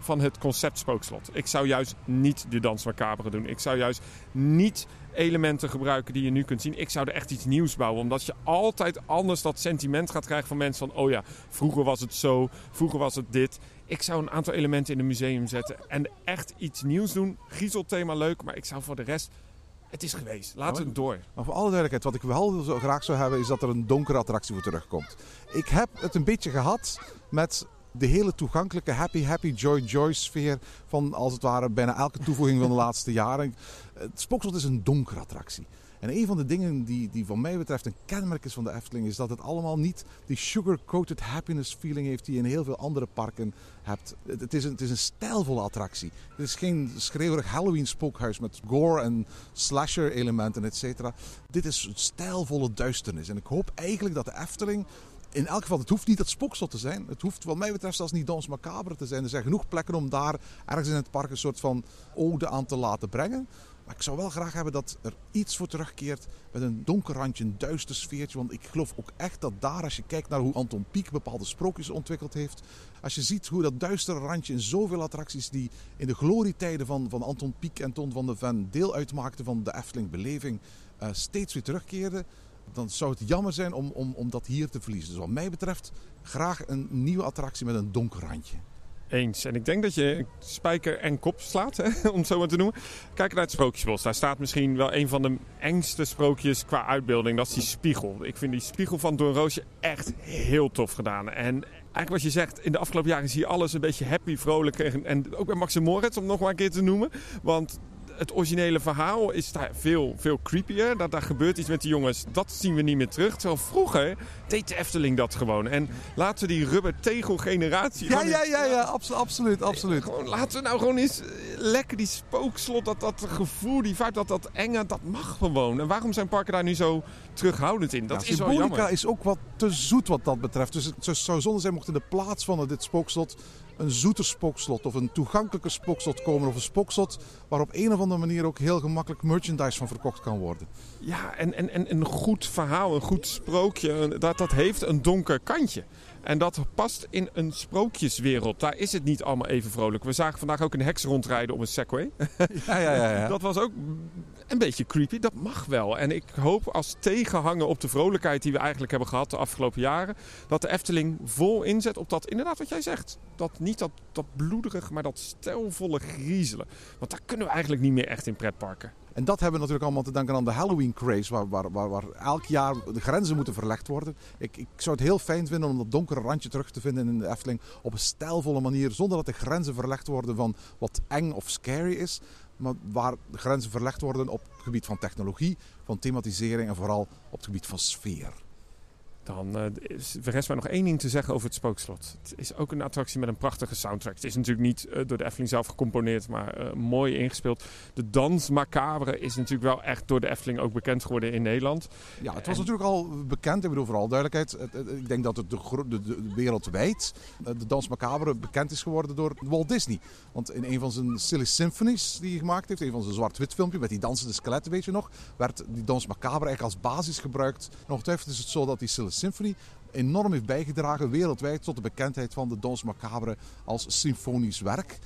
[SPEAKER 5] van het concept spookslot. Ik zou juist niet de dans macabre doen. Ik zou juist niet elementen gebruiken die je nu kunt zien. Ik zou er echt iets nieuws bouwen. Omdat je altijd anders dat sentiment gaat krijgen van mensen van... oh ja, vroeger was het zo, vroeger was het dit. Ik zou een aantal elementen in een museum zetten en echt iets nieuws doen. Griezelthema leuk, maar ik zou voor de rest... Het is geweest. Laten we het door.
[SPEAKER 4] Maar voor alle duidelijkheid, wat ik wel zo graag zou hebben, is dat er een donkere attractie voor terugkomt. Ik heb het een beetje gehad met de hele toegankelijke happy, happy, joy, joy sfeer van als het ware bijna elke toevoeging van de laatste jaren. Het Spookslot is een donkere attractie. En een van de dingen die, die van mij betreft een kenmerk is van de Efteling, is dat het allemaal niet die sugar-coated happiness feeling heeft die je in heel veel andere parken hebt. Het, is een, het is een stijlvolle attractie. Het is geen schreeuwerig Halloween spookhuis met gore en slasher elementen, et cetera. Dit is een stijlvolle duisternis. En ik hoop eigenlijk dat de Efteling in elk geval, het hoeft niet het spookslot te zijn. Het hoeft wat mij betreft zelfs niet Dans Macabre te zijn. Er zijn genoeg plekken om daar ergens in het park een soort van ode aan te laten brengen. Maar ik zou wel graag hebben dat er iets voor terugkeert met een donker randje, een duister sfeertje. Want ik geloof ook echt dat daar, als je kijkt naar hoe Anton Pieck bepaalde sprookjes ontwikkeld heeft. Als je ziet hoe dat duistere randje in zoveel attracties die in de glorietijden van, van Anton Pieck en Ton van de Ven deel uitmaakten van de Efteling beleving, eh, steeds weer terugkeerde dan zou het jammer zijn om, om, om dat hier te verliezen. Dus wat mij betreft graag een nieuwe attractie met een donker randje.
[SPEAKER 5] Eens. En ik denk dat je spijker en kop slaat, hè, om het zo maar te noemen. Kijk naar het Sprookjesbos. Daar staat misschien wel een van de engste sprookjes qua uitbeelding. Dat is die spiegel. Ik vind die spiegel van Doornroosje echt heel tof gedaan. En eigenlijk wat je zegt, in de afgelopen jaren zie je alles een beetje happy, vrolijk. En, ook bij Max Moritz, om nog maar een keer te noemen. Want het originele verhaal is daar veel, veel creepier. Dat daar gebeurt iets met die jongens. Dat zien we niet meer terug. Terwijl vroeger deed de Efteling dat gewoon. En laten we die rubber tegel generatie...
[SPEAKER 4] Ja, ja, ja, ja, abso- absoluut, absoluut.
[SPEAKER 5] Gewoon, laten we nou gewoon eens lekker die spookslot, dat, dat gevoel, die vibe, dat, dat enge, dat mag gewoon. En waarom zijn parken daar nu zo terughoudend in? Dat
[SPEAKER 4] Ja,
[SPEAKER 5] is wel jammer.
[SPEAKER 4] is ook wat te zoet wat dat betreft. Dus het zou zonde zijn mocht in de plaats van dit spookslot een zoeter spookslot of een toegankelijker spookslot komen. Of een spookslot waar op een of andere manier ook heel gemakkelijk merchandise van verkocht kan worden.
[SPEAKER 5] Ja, en, en, en een goed verhaal, een goed sprookje, dat, dat heeft een donker kantje. En dat past in een sprookjeswereld. Daar is het niet allemaal even vrolijk. We zagen vandaag ook een heks rondrijden op een Segway.
[SPEAKER 4] Ja, ja, ja. ja.
[SPEAKER 5] Dat was ook een beetje creepy. Dat mag wel. En ik hoop als tegenhanger op de vrolijkheid die we eigenlijk hebben gehad de afgelopen jaren. Dat de Efteling vol inzet op dat, inderdaad wat jij zegt. Dat niet dat, dat bloederig, maar dat stijlvolle griezelen. Want daar kunnen we eigenlijk niet meer echt in pretparken.
[SPEAKER 4] En dat hebben we natuurlijk allemaal te danken aan de Halloween craze, waar, waar, waar, elk jaar de grenzen moeten verlegd worden. Ik, ik zou het heel fijn vinden om dat donkere randje terug te vinden in de Efteling op een stijlvolle manier, zonder dat de grenzen verlegd worden van wat eng of scary is. Maar waar de grenzen verlegd worden op het gebied van technologie, van thematisering en vooral op het gebied van sfeer.
[SPEAKER 5] Dan eh, is, rest mij nog één ding te zeggen over het Spookslot. Het is ook een attractie met een prachtige soundtrack. Het is natuurlijk niet eh, door de Efteling zelf gecomponeerd, maar eh, mooi ingespeeld. De dans macabre is natuurlijk wel echt door de Efteling ook bekend geworden in Nederland.
[SPEAKER 4] Ja, het was
[SPEAKER 5] En-
[SPEAKER 4] natuurlijk al bekend, ik bedoel vooral duidelijkheid. Ik denk dat het de, de, de, de wereldwijd de Dans Macabre bekend is geworden door Walt Disney. Want in een van zijn Silly Symphonies die hij gemaakt heeft, een van zijn zwart-wit filmpje met die dansende skeletten, weet je nog, werd die Dans Macabre eigenlijk als basis gebruikt. En ongetwijfeld is het zo dat die Silly Symphony enorm heeft bijgedragen wereldwijd tot de bekendheid van de Dans Macabre als symfonisch werk.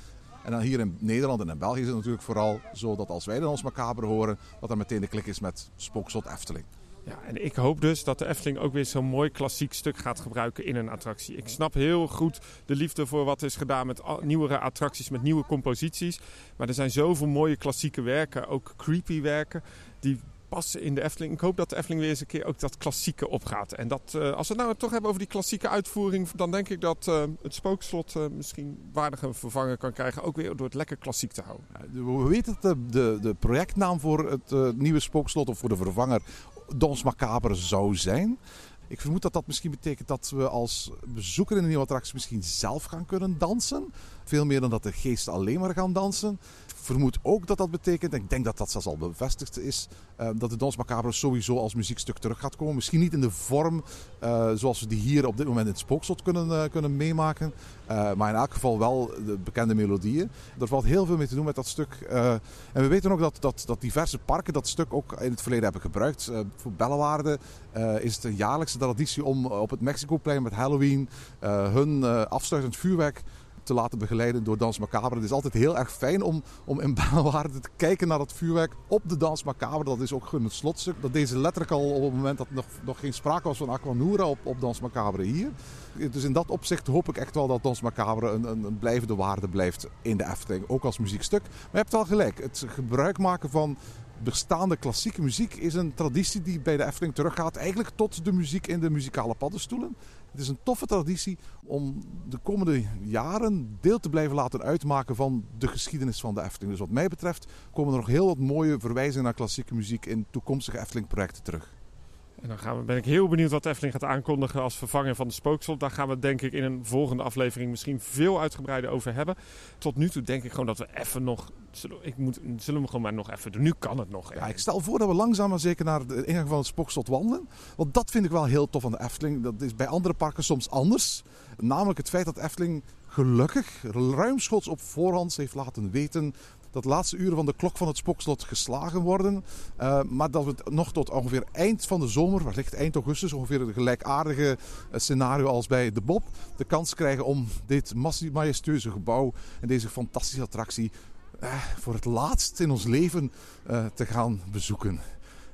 [SPEAKER 4] En dan hier in Nederland en in België is het natuurlijk vooral zo dat als wij de Dans Macabre horen, dat er meteen de klik is met Spookslot Efteling.
[SPEAKER 5] Ja, en ik hoop dus dat de Efteling ook weer zo'n mooi klassiek stuk gaat gebruiken in een attractie. Ik snap heel goed de liefde voor wat is gedaan met nieuwere attracties, met nieuwe composities. Maar er zijn zoveel mooie klassieke werken, ook creepy werken, die in de Efteling. Ik hoop dat de Efteling weer eens een keer ook dat klassieke opgaat. En dat, uh, als we het nou toch hebben over die klassieke uitvoering, dan denk ik dat uh, het spookslot uh, misschien waardige vervanger kan krijgen. Ook weer door het lekker klassiek te houden.
[SPEAKER 4] We weten dat de, de, de projectnaam voor het nieuwe spookslot of voor de vervanger Dons Macabre zou zijn. Ik vermoed dat dat misschien betekent dat we als bezoeker in een nieuwe attractie misschien zelf gaan kunnen dansen. Veel meer dan dat de geesten alleen maar gaan dansen vermoed ook dat dat betekent, en ik denk dat dat zelfs al bevestigd is, uh, dat de Dans Macabre sowieso als muziekstuk terug gaat komen. Misschien niet in de vorm uh, zoals we die hier op dit moment in het spookslot kunnen, uh, kunnen meemaken. maar in elk geval wel de bekende melodieën. Er valt heel veel mee te doen met dat stuk. en we weten ook dat, dat, dat diverse parken dat stuk ook in het verleden hebben gebruikt. voor Bellewaarde is het een jaarlijkse traditie om op het Mexicoplein met Halloween hun afsluitend vuurwerk te laten begeleiden door Dans Macabre. Het is altijd heel erg fijn om, om in Bellewaarde te kijken naar het vuurwerk op de Dans Macabre. Dat is ook het slotstuk. Dat deze letterlijk al op het moment dat nog, nog geen sprake was van Aquanura op, op Dans Macabre hier. Dus in dat opzicht hoop ik echt wel dat Dans Macabre een, een, een blijvende waarde blijft in de Efteling. Ook als muziekstuk. Maar je hebt wel gelijk. Het gebruik maken van bestaande klassieke muziek is een traditie die bij de Efteling teruggaat. Eigenlijk tot de muziek in de muzikale paddenstoelen. Het is een toffe traditie om de komende jaren deel te blijven laten uitmaken van de geschiedenis van de Efteling. Dus wat mij betreft komen er nog heel wat mooie verwijzingen naar klassieke muziek in toekomstige Efteling-projecten terug.
[SPEAKER 5] En dan gaan we, ben ik heel benieuwd wat Efteling gaat aankondigen als vervanger van de spookslot. Daar gaan we denk ik in een volgende aflevering misschien veel uitgebreider over hebben. Tot nu toe denk ik gewoon dat we even nog... Zullen, ik moet, zullen we gewoon maar nog even doen. Nu kan het nog.
[SPEAKER 4] Ja, ik stel voor dat we langzaam maar zeker naar de ingang van het spookslot wandelen. Want dat vind ik wel heel tof aan de Efteling. Dat is bij andere parken soms anders. Namelijk het feit dat Efteling gelukkig ruimschoots op voorhand heeft laten weten dat laatste uren van de klok van het spokslot geslagen worden. Uh, maar dat we nog tot ongeveer eind van de zomer, wellicht eind augustus, ongeveer een gelijkaardige eh, scenario als bij de Bob, de kans krijgen om dit majestueuze gebouw en deze fantastische attractie uh, voor het laatst in ons leven te gaan bezoeken.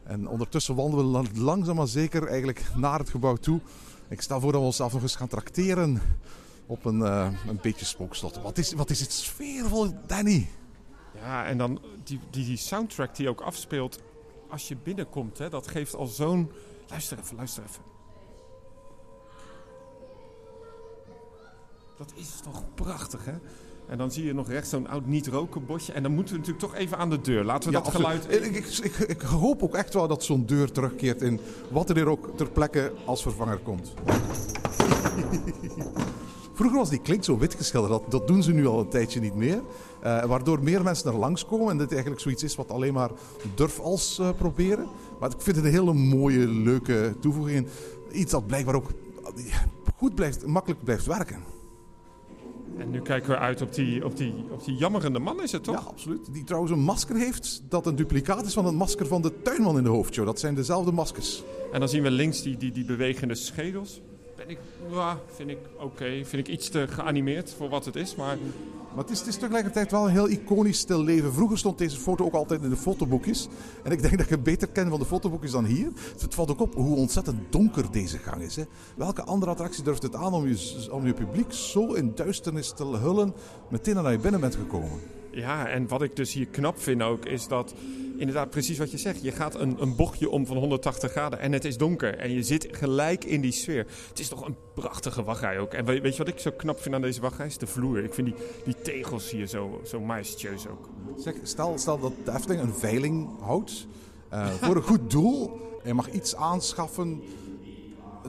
[SPEAKER 4] En ondertussen wandelen we langzaam maar zeker eigenlijk naar het gebouw toe. Ik stel voor dat we onszelf nog eens gaan trakteren op een, een beetje spookslot. Wat is, wat is het sfeervol, Danny?
[SPEAKER 5] Ja, en dan die, die, die soundtrack die ook afspeelt als je binnenkomt, hè, dat geeft al zo'n... Luister even, luister even. Dat is toch prachtig, hè? En dan zie je nog rechts zo'n oud niet-roken bosje. En dan moeten we natuurlijk toch even aan de deur. Laten we ja, dat geluid...
[SPEAKER 4] Ik, ik, ik, ik, hoop ook echt wel dat zo'n deur terugkeert in wat er hier ook ter plekke als vervanger komt. Vroeger was die klink zo wit geschilderd. Dat, dat doen ze nu al een tijdje niet meer. Uh, waardoor meer mensen er langskomen. En dit eigenlijk zoiets is wat alleen maar durf als uh, proberen. Maar ik vind het een hele mooie, leuke toevoeging. Iets dat blijkbaar ook goed blijft, makkelijk blijft werken.
[SPEAKER 5] En nu kijken we uit op die, op, die, op die jammerende man, is het toch?
[SPEAKER 4] Ja, absoluut. Die trouwens een masker heeft dat een duplicaat is van het masker van de tuinman in de hoofdshow. Dat zijn dezelfde maskers.
[SPEAKER 5] En dan zien we links die, die, die bewegende schedels. Ben ik, vind ik oké. Vind ik iets te geanimeerd voor wat het is. Maar
[SPEAKER 4] maar het is, het is tegelijkertijd wel een heel iconisch stil leven. Vroeger stond deze foto ook altijd in de fotoboekjes. En ik denk dat je beter kent van de fotoboekjes dan hier. Het valt ook op hoe ontzettend donker deze gang is. Hè. Welke andere attractie durft het aan om je, om je publiek zo in duisternis te hullen meteen naar je binnen bent gekomen?
[SPEAKER 5] Ja, en wat ik dus hier knap vind ook, is dat inderdaad precies wat je zegt. Je gaat een, een bochtje om van 180 graden en het is donker. En je zit gelijk in die sfeer. Het is toch een prachtige wachtrij ook. En weet je wat ik zo knap vind aan deze wachtrij? Is de vloer. Ik vind die, die tegels hier zo, zo majestueus ook.
[SPEAKER 4] Zeg, stel, stel dat de Efteling een veiling houdt uh, voor een goed doel. En je mag iets aanschaffen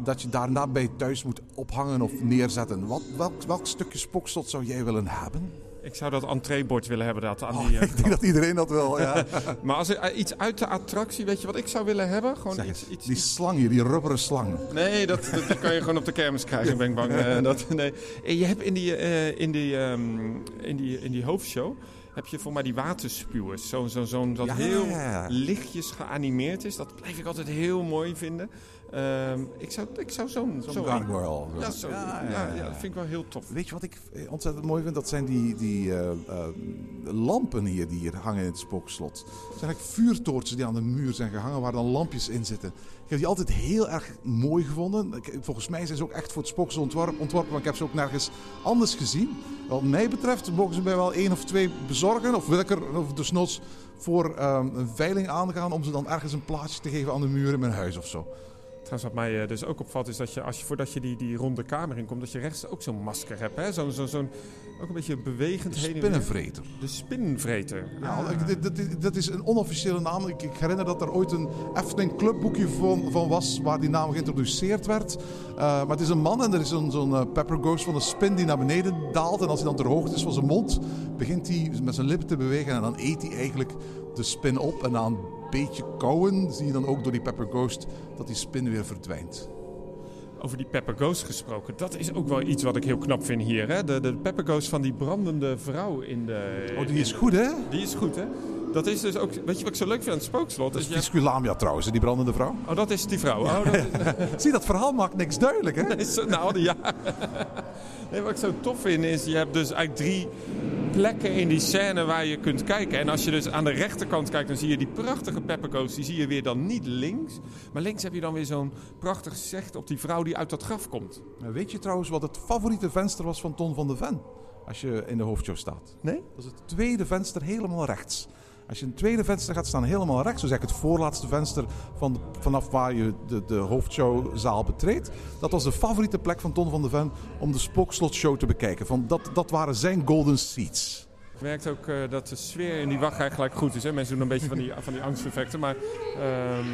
[SPEAKER 4] dat je daarna bij thuis moet ophangen of neerzetten. Wat, welk, welk stukje spokslot zou jij willen hebben?
[SPEAKER 5] Ik zou dat entreebord willen hebben. Dat aan oh, die, uh,
[SPEAKER 4] ik denk dat iedereen dat wil, ja.
[SPEAKER 5] maar als er eh, iets uit de attractie, weet je wat ik zou willen hebben? Gewoon iets, iets,
[SPEAKER 4] Die slang hier, die rubberen slang.
[SPEAKER 5] Nee, dat, dat kan je gewoon op de kermis krijgen, ben ik bang. Uh, dat, nee. Je hebt in die, in, die, um, in, die, in die hoofdshow heb je voor mij die waterspuwers. Zo'n zo, zo, dat heel lichtjes geanimeerd is. Dat blijf ik altijd heel mooi vinden. Ehm, ik zou, ik zou zo'n...
[SPEAKER 4] Zo'n
[SPEAKER 5] zo
[SPEAKER 4] gargoyle.
[SPEAKER 5] ja, zo, ja, ja, dat vind ik wel heel tof.
[SPEAKER 4] Weet je wat ik eh, ontzettend mooi vind? Dat zijn die, die eh, eh, lampen hier die hier hangen in het spookslot. Het zijn eigenlijk vuurtoortjes die aan de muur zijn gehangen waar dan lampjes in zitten. Ik heb die altijd heel erg mooi gevonden. Ik- Volgens mij zijn ze ook echt voor het spookslot ontworpen, ontworpen maar ik heb ze ook nergens anders gezien. Wat mij betreft mogen ze mij wel één of twee bezorgen. Of wil ik er of desnoods voor ehm, een veiling aangaan om ze dan ergens een plaatsje te geven aan de muur in mijn huis of zo.
[SPEAKER 5] Trouwens, wat mij eh, dus ook opvalt is dat je, als je voordat je die, die ronde kamer inkomt, dat je rechts ook zo'n masker hebt. Hè? Zo'n, zo'n, ook een beetje bewegend heen en weer.
[SPEAKER 4] Spinnenvreter.
[SPEAKER 5] De spinvreter.
[SPEAKER 4] Ja, dit- dit- dat is een onofficiële naam. Ik, ik herinner dat er ooit een Efteling clubboekje van, van was waar die naam geïntroduceerd werd. Eh, maar het is een man en er is zo'n zo'n eh, pepper ghost van een spin die naar beneden daalt. En als hij dan ter hoogte is van zijn mond, begint hij met zijn lippen te bewegen. En dan eet hij eigenlijk de spin op. En na een beetje kauwen zie je dan ook door die pepper ghost dat die spin weer verdwijnt.
[SPEAKER 5] Over die Pepper Ghost gesproken, dat is ook wel iets wat ik heel knap vind hier. Hè? De, de Pepper Ghost van die brandende vrouw in de...
[SPEAKER 4] Oh, die is goed hè?
[SPEAKER 5] Die is goed, hè? Dat is dus ook... Weet je wat ik zo leuk vind aan het spookslot?
[SPEAKER 4] Dat
[SPEAKER 5] Is je-
[SPEAKER 4] Visculamia trouwens, die brandende vrouw.
[SPEAKER 5] Oh, dat is die vrouw. Oh, dat is,
[SPEAKER 4] Zie, dat verhaal maakt niks duidelijk hè?
[SPEAKER 5] is nou, ja. Nee, wat ik zo tof vind is, je hebt dus eigenlijk drie plekken in die scène waar je kunt kijken. En als je dus aan de rechterkant kijkt, dan zie je die prachtige Pepper Ghost. Die zie je weer dan niet links. Maar links heb je dan weer zo'n prachtig zicht op die vrouw die uit dat graf komt.
[SPEAKER 4] Maar Weet je trouwens wat het favoriete venster was van Ton van de Ven? Als je in de hoofdshow staat.
[SPEAKER 5] Nee?
[SPEAKER 4] Dat is het tweede venster helemaal rechts. Als je het tweede venster gaat staan helemaal rechts, dus eigenlijk het voorlaatste venster van de- vanaf waar je de, de hoofdshowzaal betreedt. Dat was de favoriete plek van Ton van de Ven om de Spookslotshow te bekijken. Van dat, dat waren zijn golden seats.
[SPEAKER 5] Je merkt ook eh, dat de sfeer in die wachtrij gelijk goed is. Hè? Mensen doen een beetje van die, van die angsteffecten, maar ehm,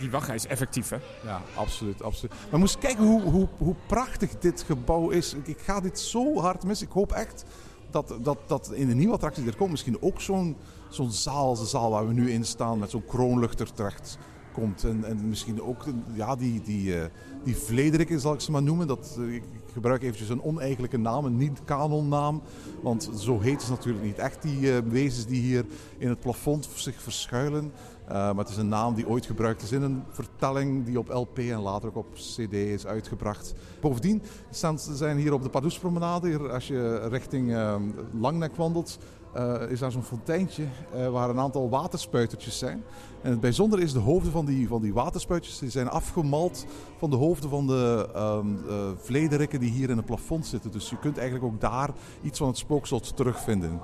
[SPEAKER 5] die wachtrij is effectief. Hè?
[SPEAKER 4] Ja, absoluut. absoluut. Maar moest kijken hoe, hoe, hoe prachtig dit gebouw is. Ik, ik ga dit zo hard missen. Ik hoop echt dat, dat, dat in de nieuwe attractie er komt misschien ook zo'n zo'n zaal de zaal waar we nu in staan. Met zo'n kroonluchter terecht komt. En, en misschien ook ja, die, die, eh die zal ik ze maar noemen. Dat, eh, ik ik gebruik eventjes een oneigenlijke naam, een niet-kanonnaam. Want zo heet het natuurlijk niet echt, die eh, wezens die hier in het plafond zich verschuilen. Maar het is een naam die ooit gebruikt is in een vertelling die op LP en later ook op CD is uitgebracht. Bovendien staan, zijn hier op de Pardoespromenade, hier, als je richting uh, Langnek wandelt, uh, is daar zo'n fonteintje uh, waar een aantal waterspuitertjes zijn. En het bijzondere is de hoofden van die, van die waterspuitjes, die zijn afgemald van de hoofden van de um, uh, vlederikken die hier in het plafond zitten. Dus je kunt eigenlijk ook daar iets van het spookslot terugvinden.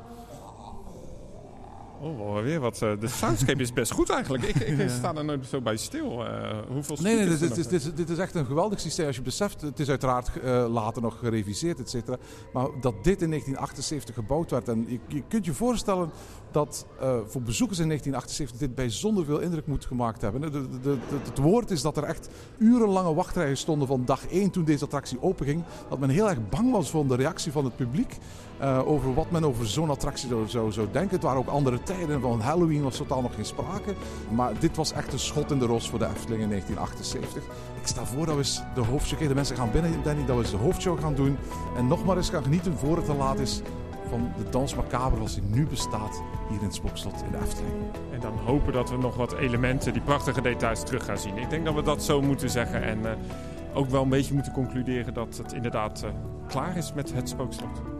[SPEAKER 5] Oh, weer wat. Uh, de soundscape is best goed eigenlijk. Ik, ik sta er nooit zo bij stil. Uh, hoeveel
[SPEAKER 4] Nee, nee dit, dit, dit, dit, is echt een geweldig systeem. Als je beseft, het is uiteraard uh, later nog gereviseerd, et cetera. Maar dat dit in 1978 gebouwd werd. En je, je kunt je voorstellen dat uh, voor bezoekers in 1978 dit bijzonder veel indruk moet gemaakt hebben. De, de, de, het woord is dat er echt urenlange wachtrijen stonden van dag 1 toen deze attractie openging. Dat men heel erg bang was van de reactie van het publiek. Uh, over wat men over zo'n attractie zou, zou, denken. Het waren ook andere tijden. Van Halloween was totaal nog geen sprake. Maar dit was echt een schot in de roos voor de Efteling in 1978. Ik sta voor dat we de hoofdshow... De mensen gaan binnen, Danny, dat we de hoofdshow gaan doen. En nog maar eens gaan genieten voor het te laat is van de dans macabre als die nu bestaat hier in het Spokslot in de Efteling.
[SPEAKER 5] En dan hopen dat we nog wat elementen, die prachtige details terug gaan zien. Ik denk dat we dat zo moeten zeggen en uh, ook wel een beetje moeten concluderen dat het inderdaad uh, klaar is met het Spookslot.